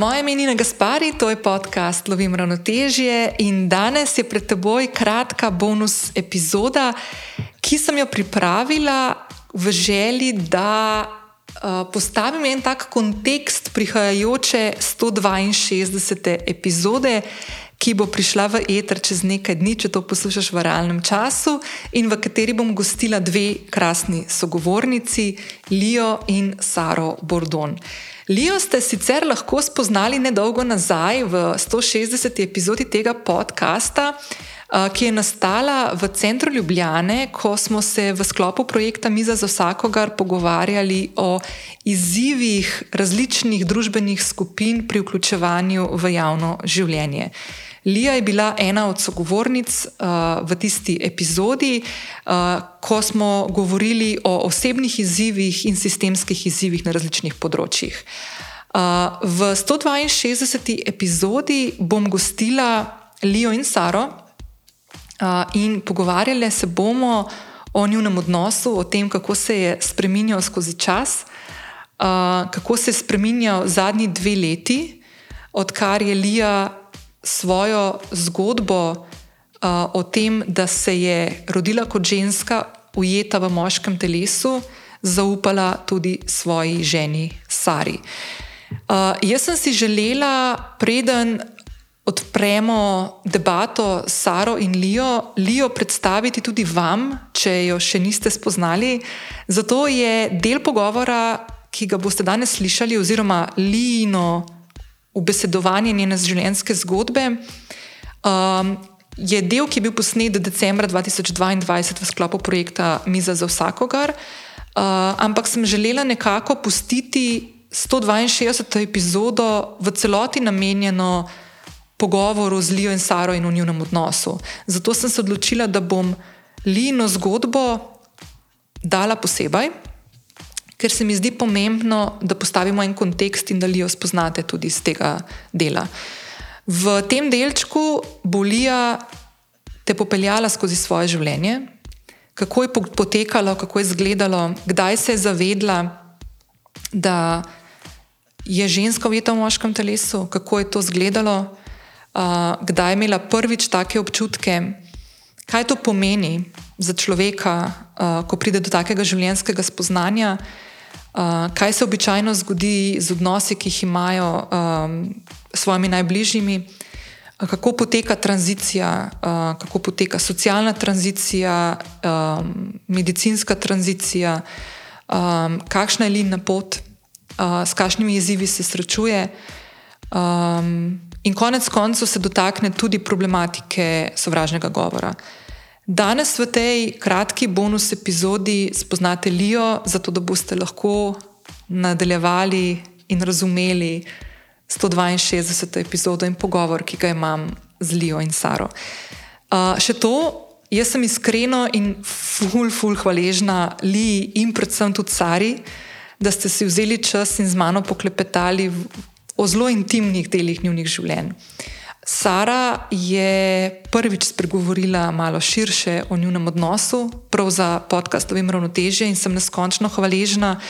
Moje ime je Nina Gaspari, to je podcast Lovim ravnotežje in danes je pred teboj kratka bonus epizoda, ki sem jo pripravila v želji, da uh, postavim en tak kontekst prihajajoče 162. epizode, ki bo prišla v eter čez nekaj dni, če to poslušaš v realnem času, in v kateri bom gostila dve krasni sogovornici, Lijo in Saro Bordon. Lijo ste sicer lahko spoznali nedolgo nazaj v 160. epizodi tega podcasta, ki je nastala v centru Ljubljane, ko smo se v sklopu projekta Miza za vsakogar pogovarjali o izzivih različnih družbenih skupin pri vključevanju v javno življenje. Lija je bila ena od sogovornic uh, v tisti epizodi, uh, ko smo govorili o osebnih izzivih in sistemskih izzivih na različnih področjih. Uh, v 162. epizodi bom gostila Lijo in Saro uh, in pogovarjali se bomo o njunem odnosu, o tem, kako se je spremenil skozi čas, uh, kako se je spremenil zadnji dve leti, odkar je Lija svojo zgodbo uh, o tem, da se je rodila kot ženska, ujeta v moškem telesu, zaupala tudi svoji ženi Sari. Uh, jaz sem si želela, preden odpremo debato s Saro in Lijo, Lijo predstaviti tudi vam, če jo še niste spoznali. Zato je del pogovora, ki ga boste danes slišali, oziroma Lijino ubesedovanje njene življenjske zgodbe. Um, je del, ki je bil posnet decembra 2022 v sklopu projekta Miza za vsakogar, uh, ampak sem želela nekako pustiti 162. epizodo v celoti namenjeno pogovoru z Lijo in Saro in o njunem odnosu. Zato sem se odločila, da bom Lijino zgodbo dala posebej ker se mi zdi pomembno, da postavimo en kontekst in da jo spoznate tudi iz tega dela. V tem delčku bo Lija te popeljala skozi svoje življenje, kako je potekalo, kako je izgledalo, kdaj se je zavedla, da je ženska ujeta v moškem telesu, kako je to izgledalo, kdaj je imela prvič take občutke, kaj to pomeni za človeka, ko pride do takega življenjskega spoznanja kaj se običajno zgodi z odnosi, ki jih imajo um, s svojimi najbližjimi, kako poteka tranzicija, uh, kako poteka socialna tranzicija, um, medicinska tranzicija, um, kakšna je linija pot, uh, s kakšnimi izzivi se srečuje. Um, in konec koncev se dotakne tudi problematike sovražnega govora. Uh, Danes v tej kratki bonus epizodi spoznate Lijo, zato da boste lahko nadaljevali in razumeli 162. epizodo in pogovor, ki ga imam z Lijo in Saro. Uh, še to, jaz sem iskreno in ful, ful hvaležna Liji in predvsem tudi Sari, da ste si vzeli čas in z mano poklepetali o zelo intimnih delih njunih življenj. Sara je prvič spregovorila malo širše o njunem odnosu, prav za podcast Ovim ravnotežje in sem neskončno hvaležna,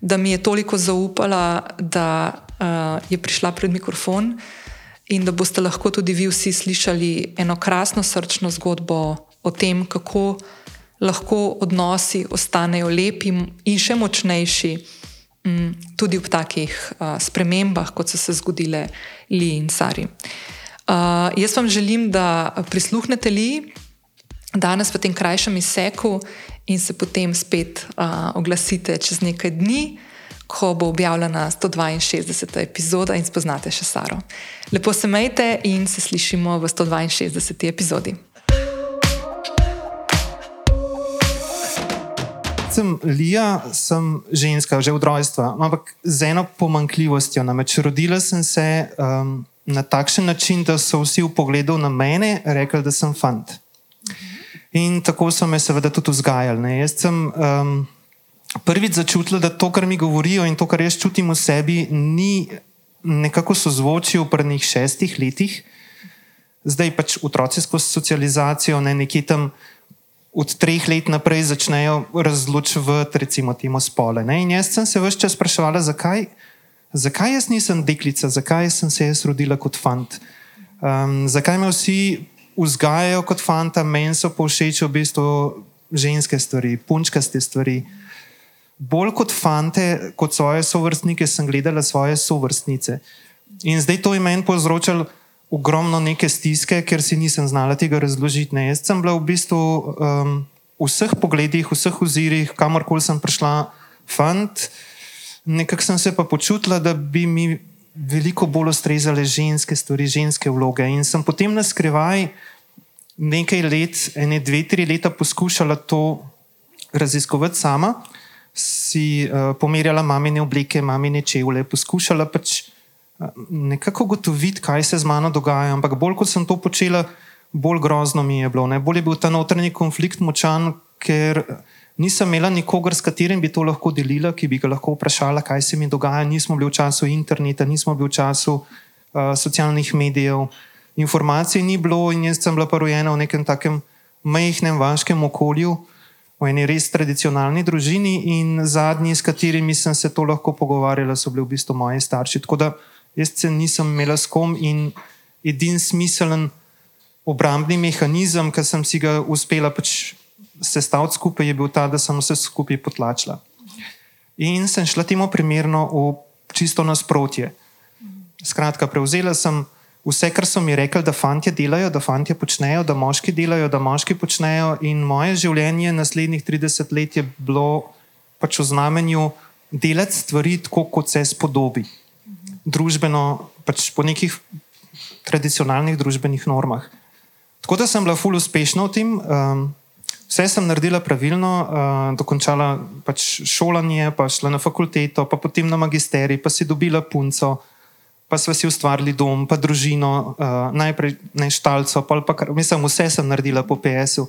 da mi je toliko zaupala, da uh, je prišla pred mikrofon in da boste lahko tudi vi vsi slišali eno krasno srčno zgodbo o tem, kako lahko odnosi ostanejo lepi in še močnejši. Mm, tudi v takih uh, spremembah, kot so se zgodile Li in Sari. Uh, Uh, jaz vam želim, da prisluhnete li danes v tem krajšem izseku in se potem spet uh, oglasite čez nekaj dni, ko bo objavljena 162. epizoda in spoznate še Saro. Lepo se majte in se slišimo v 162. epizodi. Sem Lija, sem ženska, že od rojstva, ampak z eno pomankljivostjo. Namreč rodila sem se um, na takšen način, da so vsi v pogledu na mene rekli, da sem fant. In tako so me seveda tudi vzgajali. Ne. Jaz sem um, prvič začutila, da to, kar mi govorijo in to, kar jaz čutim v sebi, ni nekako sozvočil v prvih šestih letih. Zdaj pač otroci skozi socializacijo, ne nekje tam od treh let naprej začnejo razločevati, recimo, temo spole. Ne. In jaz sem se vse čas spraševala, zakaj zakaj jaz nisem deklica, zakaj sem se jaz rodila kot fant. Um, zakaj me vsi vzgajajo kot fanta, meni so pa všeč v bistvu ženske stvari, punčkaste stvari. Bolj kot fante, kot svoje sovrstnike, sem gledala svoje sovrstnice. In zdaj to je meni povzročalo ogromno neke stiske, ker si nisem znala tega razložiti. Ne. Jaz sem bila v bistvu um, v vseh pogledih, v vseh ozirih, kamorkoli sem prišla, fant. Nekako sem se pa počutila, da bi mi veliko bolj ustrezale ženske stvari, ženske vloge. In sem potem na skrivaj nekaj let, ene dve, tri leta poskušala to raziskovati sama. Si uh, pomerjala mamine oblike, mamine čevlje, poskušala pač nekako ugotoviti, kaj se z mano dogaja. Ampak bolj kot sem to počela, bolj grozno mi je bilo. Ne? Bolj je bil ta notranji konflikt močan, ker nisem imela nikogar, s katerim bi to lahko delila, ki bi ga lahko vprašala, kaj se mi dogaja. Nismo bili v času interneta, nismo bili v času uh, socialnih medijev, informacij ni bilo in jaz sem bila pa rojena v nekem takem majhnem vaškem okolju. V eni res tradicionalni družini, in zadnji, s katerimi sem se to lahko pogovarjala, so bili v bistvu moji starši. Tako da jaz se nisem imela s kom in edini smiselen obrambni mehanizem, ki sem si ga uspela pač sestaviti skupaj, je bil ta, da sem vse skupaj potlačila. In sem šla temu primerno v čisto nasprotje. Skratka, prevzela sem vse, kar so mi rekli, da fanti delajo, da fanti počnejo, da moški delajo, da moški počnejo. In moje življenje naslednjih 30 let je bilo pač v znamenju delati stvari tako, kot se spodobi družbeno, pač po nekih tradicionalnih družbenih normah. Tako da sem bila ful uspešna v tem, um, vse sem naredila pravilno, uh, dokončala pač šolanje, pa šla na fakulteto, pa potem na magisterij, pa si dobila punco, pa sva si ustvarili dom, pa družino, uh, najprej neštalco, pa, pa kar, mislim, vse sem naredila po PS-u.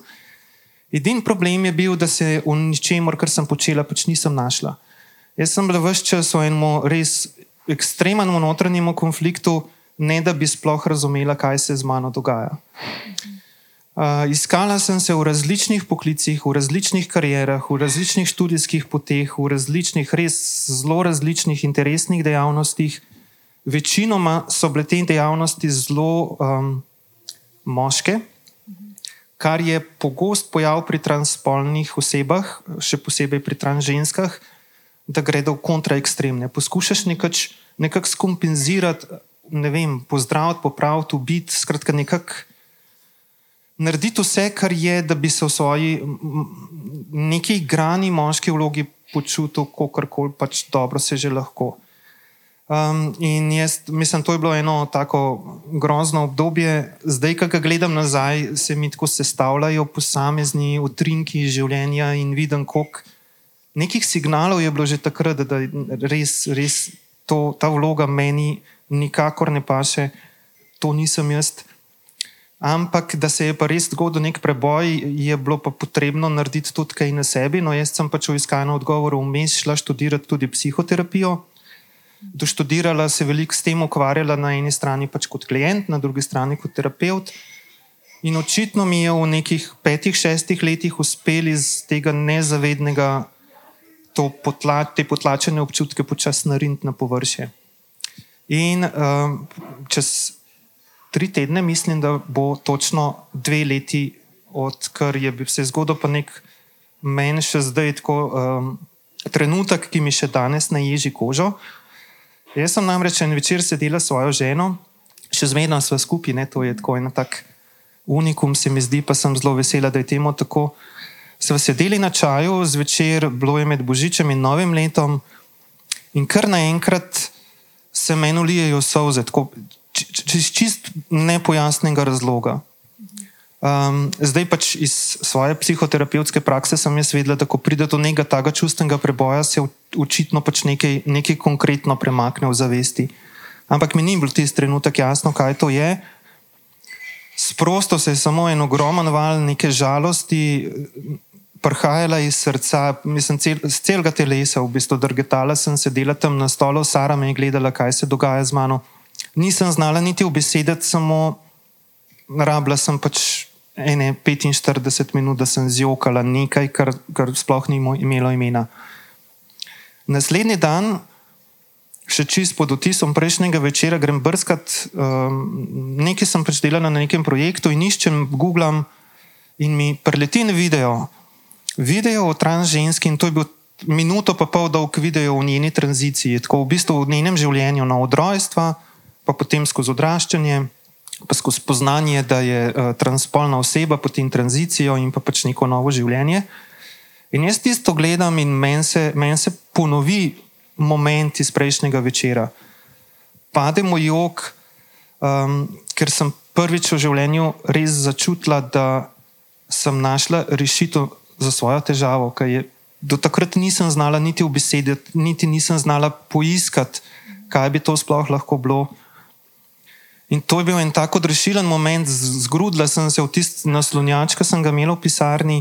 Edini problem je bil, da se v ničemer, kar sem počela, pač nisem našla. Jaz sem bila vse čas v enem res ekstremnemu notranjemu konfliktu, ne da bi sploh razumela, kaj se z mano dogaja. Uh, iskala sem se v različnih poklicih, v različnih karierah, v različnih študijskih poteh, v različnih, res zelo različnih interesnih dejavnostih. Večinoma so bile te dejavnosti zelo um, moške, kar je pogost pojav pri transspolnih osebah, še posebej pri transženskah, da gredo v kontraekstremne. Poskušaš nekako skompenzirati, ne vem, pozdraviti, popraviti, ubiti, skratka, nekako narediti vse, kar je, da bi se v svoji neki grani moški vlogi počutil, kako koli pač dobro se že lahko. Um, in jaz mislim, to je bilo eno tako grozno obdobje. Zdaj, ko gledam nazaj, se mi tako sestavljajo posamezni utrinki življenja in vidim, koliko nekih signalov je bilo že takrat, da res, res to, ta vloga meni nikakor ne paše, to nisem jaz. Ampak, da se je pa res zgodil nek preboj, je bilo pa potrebno narediti tudi kaj na sebi. No, jaz sem pač v iskanju odgovorov vmes šla študirati tudi psihoterapijo. Doštudirala se veliko s tem ukvarjala na eni strani pač kot klient, na drugi strani kot terapeut. In očitno mi je v nekih petih, šestih letih uspeli iz tega nezavednega potla, te potlačene občutke počasi nariniti na površje. In um, čez tri tedne, mislim, da bo točno dve leti, odkar je se zgodil, pa nek meni še zdaj tako um, trenutek, ki mi še danes na ježi kožo. Jaz sem namreč en večer sedela s svojo ženo, še zmerno smo skupaj, to je tako en tak unikum, se mi zdi, pa sem zelo vesela, da je temu tako smo sedeli na čaju zvečer, bilo je med Božičem in Novim letom, in kar naenkrat se meni ulijejo solze, tako čez čist nepojasnega razloga. Um, zdaj pač iz svoje psihoterapevtske prakse sem jaz vedela, da ko pride do nekega takega čustvenega preboja, se očitno pač nekaj, nekaj konkretno premakne v zavesti. Ampak mi ni bilo tisti trenutek jasno, kaj to je. Sprosto se je samo en ogromen val neke žalosti, prihajala iz srca, mislim, cel, z celega telesa, v bistvu drgetala sem sedela tam na stolu, Sara me je gledala, kaj se dogaja z mano. Nisem znala niti obesedeti, samo rabila sem pač ene 45 minut, da sem zjokala nekaj, kar, kar sploh ni imelo imena. Naslednji dan še čist pod otisom prejšnjega večera, grem brskat, um, nekaj sem pač delal na nekem projektu in iščem, googlam in mi preleti na video. Video o transženski in to je bil minuto pa pol dolg video o njeni tranziciji, tako v bistvu v njenem življenju, na odrojstva, pa potem skozi odraščanje, pa skozi spoznanje, da je uh, transpolna oseba, potem tranzicijo in pa pač neko novo življenje. In jaz tisto gledam in meni se, men se ponovi moment iz prejšnjega večera. Pademo jog, um, ker sem prvič v življenju res začutila, da sem našla rešitev za svojo težavo, ker je do takrat nisem znala niti v besedi, niti nisem znala poiskati, kaj bi to sploh lahko bilo. In to je bil en tako odrešilen moment, zgrudila sem se v tisti naslonjač, ki sem ga imela v pisarni.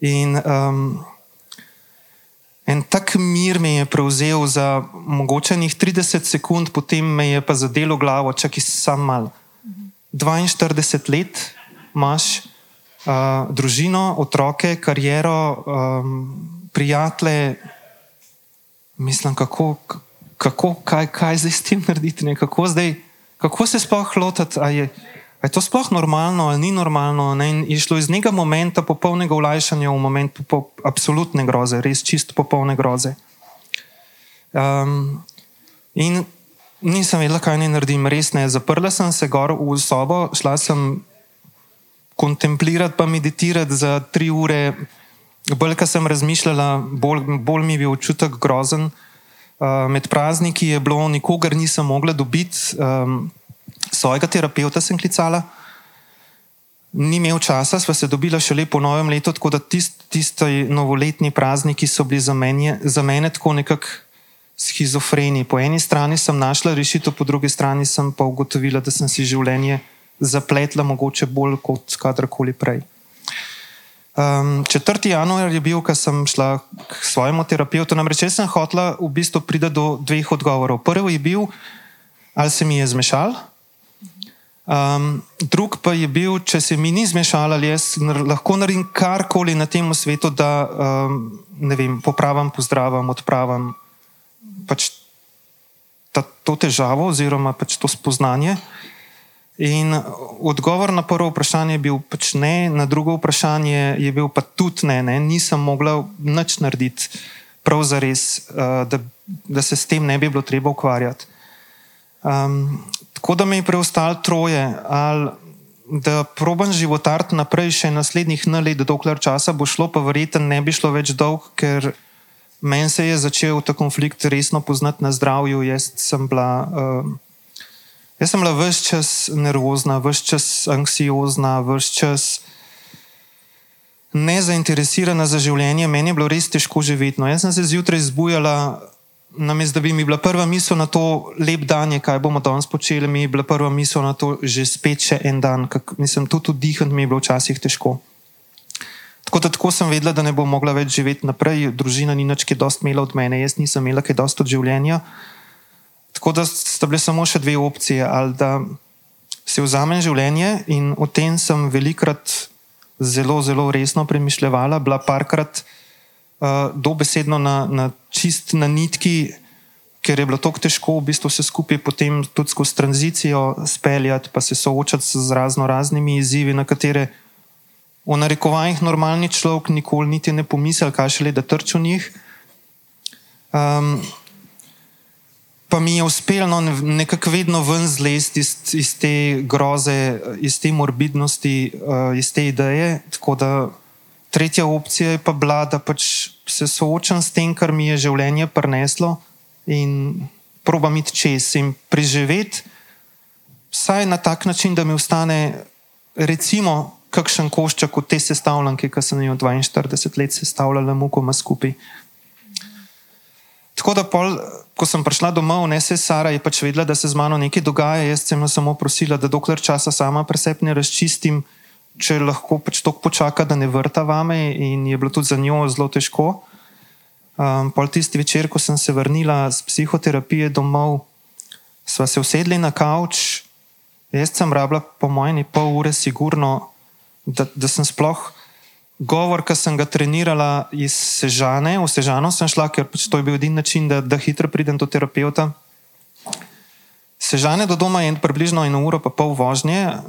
In um, en tak mir me je prevzel za mogoče 30 sekund, potem me je pa zadelo glavo, čakaj sam mal. 42 let imaš uh, družino, otroke, kariero, um, prijatelje. Mislim, kako, kako kaj, kaj zdaj s tem narediti, ne? kako, zdaj, kako se sploh lotiti. Je, je to sploh normalno ali ni normalno? Ne? Je šlo iz nekega momenta popolnega ulajšanja v moment po, absolutne groze, res čist popolne groze. Um, in nisem vedela, kaj naj naredim, res ne. Zaprla sem se gor v sobo, šla sem kontemplirati, pa meditirati za tri ure. Bolj, kar sem razmišljala, bolj, bolj mi je bil občutek grozen. Uh, med prazniki je bilo, nikogar nisem mogla dobiti, um, svojega terapeuta sem klicala. Ni imel časa, sva se dobila šele po novem letu, tako da tisti tist novoletni prazniki so bili za, menje, za mene tako nekako schizofreni. Po eni strani sem našla rešitev, po drugi strani sem pa ugotovila, da sem si življenje zapletla, mogoče bolj kot kadarkoli prej. Um, 4. januar je bil, ko sem šla k svojemu terapeutu. Namreč sem hotela v bistvu priti do dveh odgovorov. Prvi je bil, ali se mi je zmešal, um, drug pa je bil, če se mi ni zmešal, ali jaz lahko naredim karkoli na tem svetu, da um, vem, popravim, pozdravim, odpravim pač ta, to težavo oziroma pač to spoznanje. In odgovor na prvo vprašanje je bil pač ne, na drugo vprašanje je bil pa tudi ne, ne. nisem mogla nič narediti, prav za res, eh, da, da se s tem ne bi bilo treba ukvarjati. Um, tako da mi je preostalo troje, ali da proban životariti naprej še naslednjih let, dokler časa bo šlo, pa verjetno ne bi šlo več dolg, ker meni se je začel ta konflikt resno poznati na zdravju. Jaz sem bila. Uh, Jaz sem bila vse čas nervozna, vse čas anksiozna, vse čas nezainteresirana za življenje. Meni je bilo res težko živeti. No, jaz sem se zjutraj zbujala, namesto da bi mi bila prva misel na to, lep dan je, kaj bomo danes počeli, mi je bila prva misel na to, že spet še en dan. Kak, mislim, tudi dihati mi je bilo včasih težko. Tako da tako sem vedela, da ne bom mogla več živeti naprej. Družina ni nič, ki je dost imela od mene, jaz nisem imela kaj dost od življenja. Tako da sta bile samo še dve opcije. Ali da si vzamem življenje in o tem sem velikrat zelo, zelo resno premišljala, bila parkrat uh, dobesedno na, na čist na nitki, ker je bilo tako težko v bistvu vse skupaj potem tudi skozi tranzicijo speljati, pa se soočati z razno raznimi izzivi, na katere v narekovanjih normalni človek nikoli niti ne pomisli, kaj šele da trči v njih. Um, pa mi je uspelo no, nekako vedno ven zlesti iz, iz te groze, iz te morbidnosti, uh, iz te ideje. Tako da tretja opcija je pa bila, da pač se soočam s tem, kar mi je življenje prineslo in probam iti čez in preživeti, vsaj na tak način, da mi ostane, recimo, kakšen košček od te sestavljanke, ki sem jo 42 let sestavljala, mukoma skupaj. Tako da, pol, ko sem prišla domov, ne se Sara je pač vedela, da se z mano nekaj dogaja. Jaz sem jo samo prosila, da dokler časa sama presepne razčistim, če lahko pač tok počaka, da ne vrta vame. In je bilo tudi za njo zelo težko. Um, pol tisti večer, ko sem se vrnila z psihoterapije domov, sva se usedli na kavč. Jaz sem rabila, po mojem, pol ure, sigurno, da, da sem sploh govor, ki sem ga trenirala iz Sežane, v Sežano sem šla, ker pač to je bil edini način, da, da hitro pridem do terapeuta. Sežane do doma je približno eno uro, pa pol vožnje.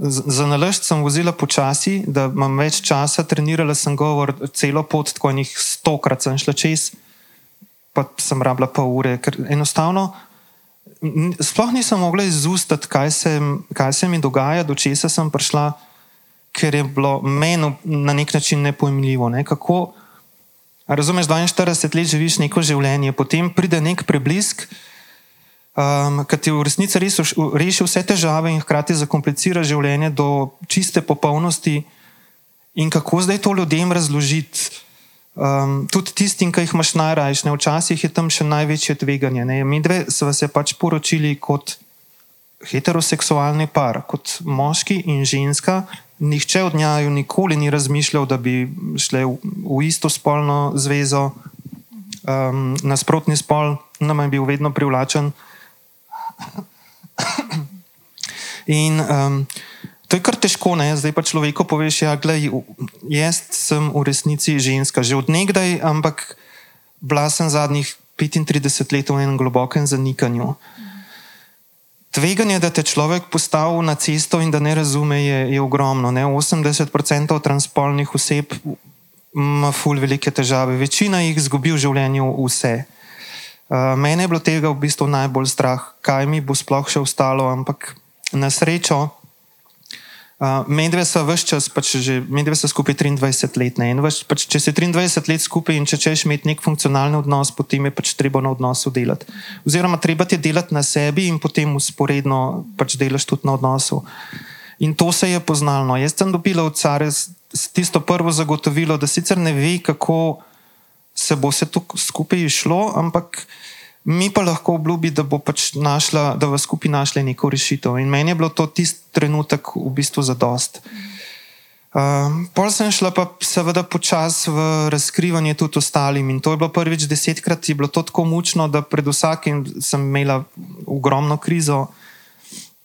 Za naložb sem vozila počasi, da imam več časa, trenirala sem govor celo pot, tako enih stokrat sem šla čez, pa sem rabila pol ure, ker enostavno sploh nisem mogla izustati, kaj se, kaj se mi dogaja, do česa sem prišla ker je bilo meni na nek način nepojmljivo. Ne? Kako, razumeš, 42 let živiš neko življenje, potem pride nek preblisk, um, ki ti v resnici res reši vse težave in hkrati zakomplicira življenje do čiste popolnosti. In kako zdaj to ljudem razložiti? Um, tudi tistim, ki jih imaš najrajše, včasih je tam še največje tveganje. Ne? Mi dve smo se pač poročili kot heteroseksualni par, kot moški in ženska, nihče od njaju nikoli ni razmišljal, da bi šli v, v isto spolno zvezo, um, nasprotni spol, nam je bil vedno privlačen. In um, to je kar težko, ne? zdaj pa človeku poveš, ja, jaz sem v resnici ženska, že odnegdaj, ampak bila sem zadnjih 35 let v enem globokem zanikanju. Tveganje, da te človek postavi na cesto in da ne razume, je, je ogromno. Ne? 80% transpolnih oseb ima ful velike težave, večina jih izgubi v življenju vse. Uh, mene je bilo tega v bistvu najbolj strah, kaj mi bo sploh še ostalo, ampak na srečo Uh, medve so vse čas, pač že, medve so skupaj 23 let. Vaš, pač, če si 23 let skupaj in če češ imeti nek funkcionalni odnos, potem je pač treba na odnosu delati. Oziroma, treba ti delati na sebi in potem usporedno pač delaš tudi na odnosu. In to se je poznalo. Jaz sem dobila od care tisto prvo zagotovilo, da sicer ne ve, kako se bo vse to skupaj išlo, ampak mi pa lahko obljubi, da bo pač našla, da bo skupaj našla neko rešitev. In meni je bilo to tisti trenutek v bistvu za dost. Ehm, pol sem šla pa seveda počasi v razkrivanje tudi ostalim in to je bilo prvič desetkrat, je bilo to tako mučno, da pred vsakim sem imela ogromno krizo.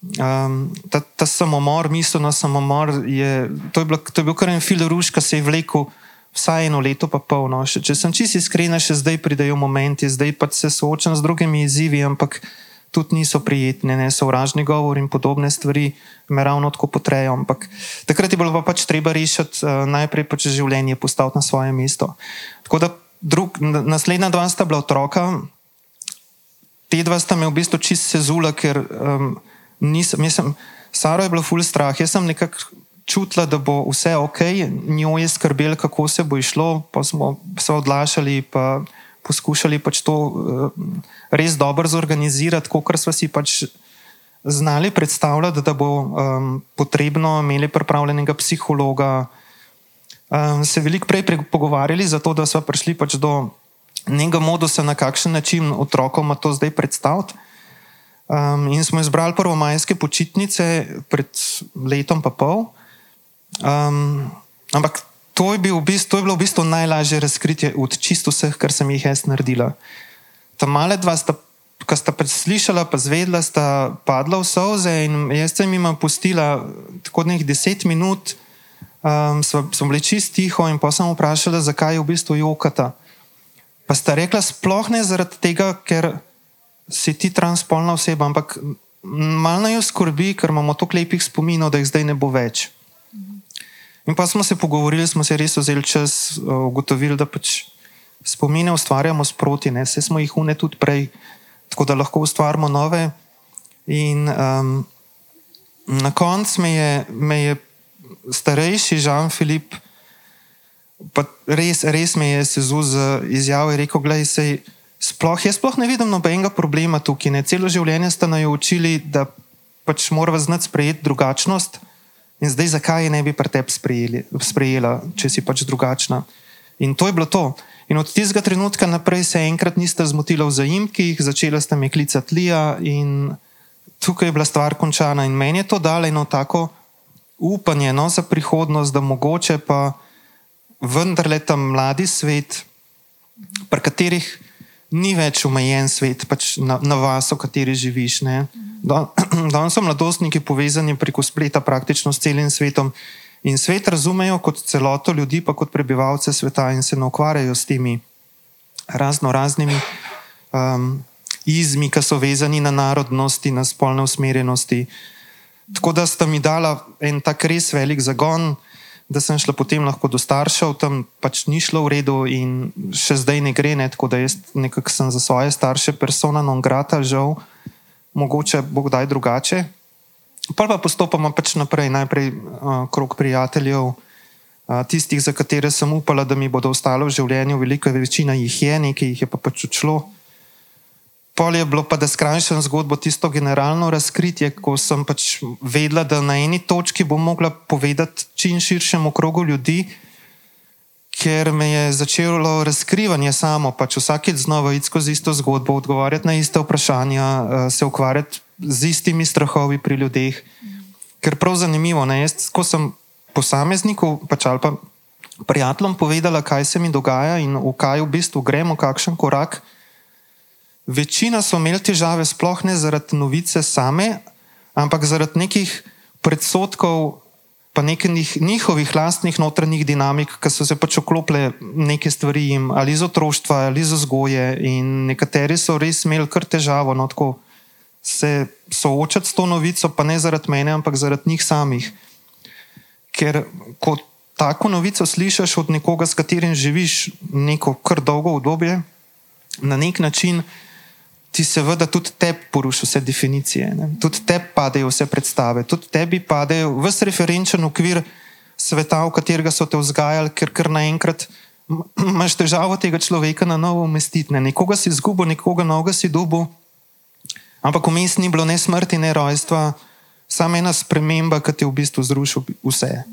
Um, ta, ta samomor, misel na samomor, je, to, je bilo, to je bil kar en fil ruš, ki se je vlekel vsaj eno leto, pa polno. Če sem čisto iskren, še zdaj pridejo momenti, zdaj pa se soočam z drugimi izzivi, ampak tudi niso prijetni, ne sovražni govor in podobne stvari me ravno tako potrejo. Ampak takrat je bilo pa pač treba rešiti uh, najprej pač življenje, postaviti na svoje mesto. Tako da drug, naslednja dva sta bila otroka, te dva sta me v bistvu čisto sezula, ker um, nisem, nisem, Saro je bilo ful strah, jaz sem nekako čutila, da bo vse ok, njo je skrbel, kako se bo išlo, pa smo se odlašali in poskušali pač to uh, res dobro zorganizirati, kot smo si pač znali predstavljati, da bo um, potrebno imeti pripravljenega psihologa. Um, se veliko prej pogovarjali, zato da smo prišli pač do nekega modusa, na kakšen način otrokom to zdaj predstaviti. Um, in smo izbrali prvo majske počitnice pred letom in pol. Um, ampak to je, bil v bistvu, to je bilo v bistvu najlažje razkritje od čisto vseh, kar sem jih jaz naredila. Ta male dva ki sta pač slišala, pa zvedla, sta padla v soze in jaz sem jim pustila tako nekaj deset minut, um, sem bila čist tiho in pa sem vprašala, zakaj je v bistvu jokata. Pa sta rekla, sploh ne zaradi tega, ker si ti transpolna oseba, ampak malo jo skrbi, ker imamo toliko lepih spominov, da jih zdaj ne bo več. In pa smo se pogovorili, smo se res vzeli čas, eh, ugotovili, da pač spomine ustvarjamo sproti, ne vse smo jih une tudi prej, tako da lahko ustvarjamo nove. In um, na koncu me je, me je starejši Žan-Filip, pa res, res me je sezul z izjavo in rekel: Glej, sej, sploh, jaz sploh ne vidim nobenega problema tukaj. Ne? Celo življenje ste naj učili, da pač moramo znati sprejeti drugačnost. In zdaj, zakaj je ne bi pri tebi sprejela, če si pač drugačna. In to je bilo to. In od tistega trenutka naprej se enkrat niste zmotili v zajimkih, začela ste me klicati Lija, in tukaj je bila stvar končana. In meni je to dalo eno tako upanje no, za prihodnost, da mogoče pa vendarle ta mladi svet, pri katerih ni več omejen svet, pač na, na vas, v kateri živiš. Danes so mladostniki povezani preko spleta praktično s celim svetom In svet razumejo kot celoto ljudi, pa kot prebivalce sveta, in se ne ukvarjajo s temi razno raznimi um, izmi, ki so vezani na narodnosti, na spolne usmerjenosti. Tako da sta mi dala en tak res velik zagon, da sem šla potem lahko do staršev, tam pač ni šlo v redu in še zdaj ne gre, ne, tako da jaz nekako sem za svoje starše persona non grata, žal, mogoče bo kdaj drugače. Pa pa postopoma pač naprej, najprej uh, krok prijateljev, uh, tistih, za katere sem upala, da mi bodo ostalo v življenju, velika večina jih je, nekaj jih je pa pač odšlo. Pol je bilo pa, da skrajšam zgodbo, tisto generalno razkritje, ko sem pač vedela, da na eni točki bom mogla povedati čim širšemu krogu ljudi, ker me je začelo razkrivanje samo, pač vsakeč znova iti skozi isto zgodbo, odgovarjati na iste vprašanja, eh, se ukvarjati z istimi strahovi pri ljudeh. Ker prav zanimivo, jaz, ko sem posamezniku pač ali pa prijateljem povedala, kaj se mi dogaja in v kaj v bistvu gremo, kakšen korak. Večina so imeli težave, sploh ne zaradi novice same, ampak zaradi nekih predsotkov, pa nekih njihovih lastnih notranjih dinamik, ki so se pač oklopile neke stvari jim, ali iz otroštva, ali iz vzgoje. In nekateri so res imeli kar težavo no, se soočati s to novico, pa ne zaradi mene, ampak zaradi njih samih. Ker ko tako novico slišiš od nekoga, s katerim živiš neko kar dolgo obdobje, na nek način ti seveda tudi tebi poruši vse definicije, ne? tudi tebi padejo vse predstave, tudi tebi padejo vse referenčen okvir sveta, v katerega so te vzgajali, ker kar naenkrat imaš težavo tega človeka na novo umestiti. Ne? Nekoga si izgubil, nekoga novega si dobil, ampak vmes ni bilo ne smrti, ne rojstva, samo ena sprememba, ki je v bistvu zrušil vse.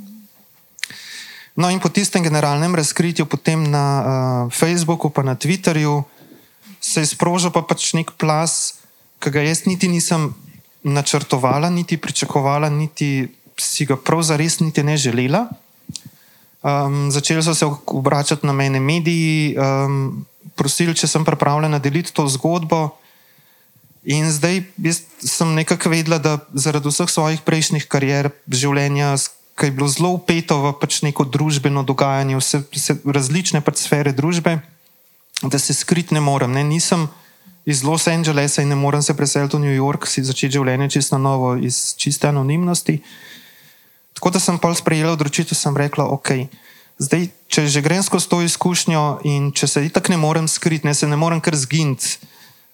No, in po tistem generalnem razkritju, potem na uh, Facebooku, pa na Twitterju, se je sprožil pa pač nek plas, ki ga jaz niti nisem načrtovala, niti pričakovala, niti si ga prav zares niti ne želela. Um, začeli so se obračati na mene mediji, um, prosili, če sem pripravljena deliti to zgodbo. In zdaj sem nekako vedela, da zaradi vseh svojih prejšnjih karier, življenja, ki je bilo zelo upeto v pač neko družbeno dogajanje, vse, vse različne pač sfere družbe, da se skrit ne morem. Ne? Nisem iz Los Angelesa in ne morem se preseliti v New York, si začeti življenje čisto novo, iz čiste anonimnosti. Tako da sem pol sprejela odločitev, sem rekla, ok. Zdaj, če že grem skozi to izkušnjo in če se itak ne morem skriti, ne se ne morem kar zginiti,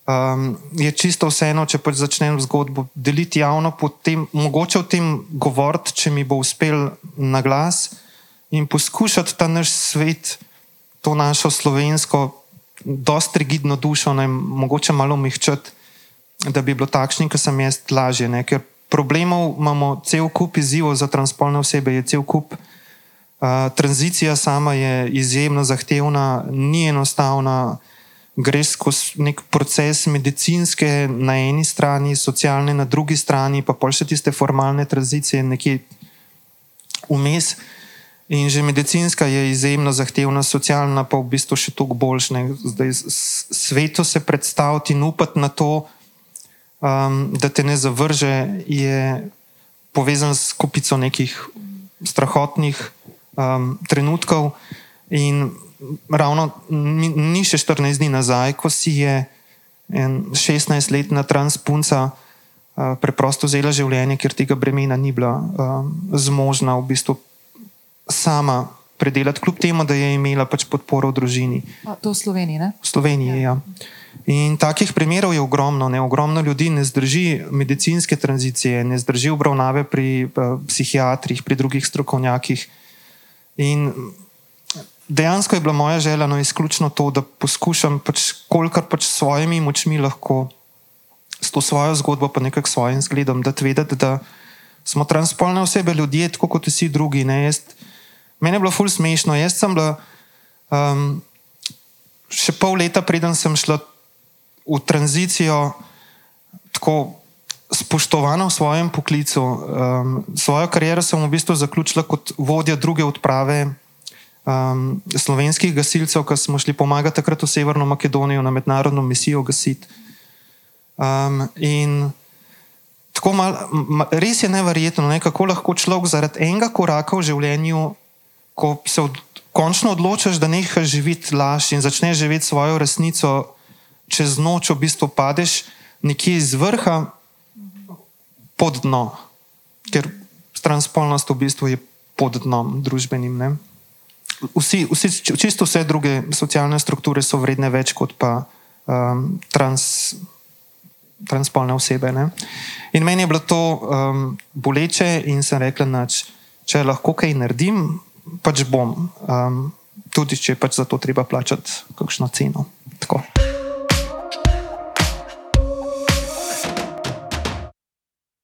um, je čisto vseeno, če pač začnem zgodbo deliti javno, potem mogoče o tem govoriti, če mi bo uspel na glas in poskušati ta naš svet, to našo slovensko dosta rigidno dušo, ne, mogoče malo mehčati, da bi bilo takšni, kot sem jaz, lažje. Ne? Ker problemov imamo cel kup izzivov za transpolne osebe, je cel kup. Uh, tranzicija sama je izjemno zahtevna, ni enostavna, greš skozi nek proces medicinske na eni strani, socialne na drugi strani, pa pa še tiste formalne tranzicije nekje vmes. Uh, In že medicinska je izjemno zahtevna, socialna pa v bistvu še toliko boljša. Zdaj svetu se predstaviti in upati na to, um, da te ne zavrže, je povezan s kupico nekih strahotnih um, trenutkov. In ravno ni še 14 dni nazaj, ko si je 16-letna transpunca uh, preprosto vzela življenje, ker tega bremena ni bila um, zmožna v bistvu sama predelati, kljub temu, da je imela pač podporo v družini. A, to v Sloveniji, ne? V Sloveniji, ja. ja. In takih primerov je ogromno. Ne? Ogromno ljudi ne zdrži medicinske tranzicije, ne zdrži obravnave pri uh, psihiatrih, pri drugih strokovnjakih. In dejansko je bila moja želja no, izključno to, da poskušam, pač, kolikor pač s svojimi močmi lahko s to svojo zgodbo, pa nekako svojim zgledom, da vedeti, da smo transpolne osebe, ljudje, tako kot vsi drugi. Ne? Jaz Meni je bilo ful smešno. Jaz sem bila um, še pol leta, preden sem šla v tranzicijo, tako spoštovana v svojem poklicu. Um, svojo kariero sem v bistvu zaključila kot vodja druge odprave um, slovenskih gasilcev, ki smo šli pomagati takrat v Severno Makedonijo na mednarodno misijo gasiti. Um, in tako mal, ma, res je neverjetno, ne, kako lahko človek zaradi enega koraka v življenju, ko se od, končno odločiš, da nehaš živeti laž in začneš živeti svojo resnico, čez noč v bistvu padeš nekje iz vrha pod dno, ker transspolnost v bistvu je pod dnom družbenim. Ne. Vsi, vsi, čisto vse druge socialne strukture so vredne več kot pa um, trans, transpolne osebe. Ne. In meni je bilo to um, boleče, in sem rekla, da če lahko kaj naredim, pač bom, um, tudi če pač za to treba plačati kakšno ceno. Tako.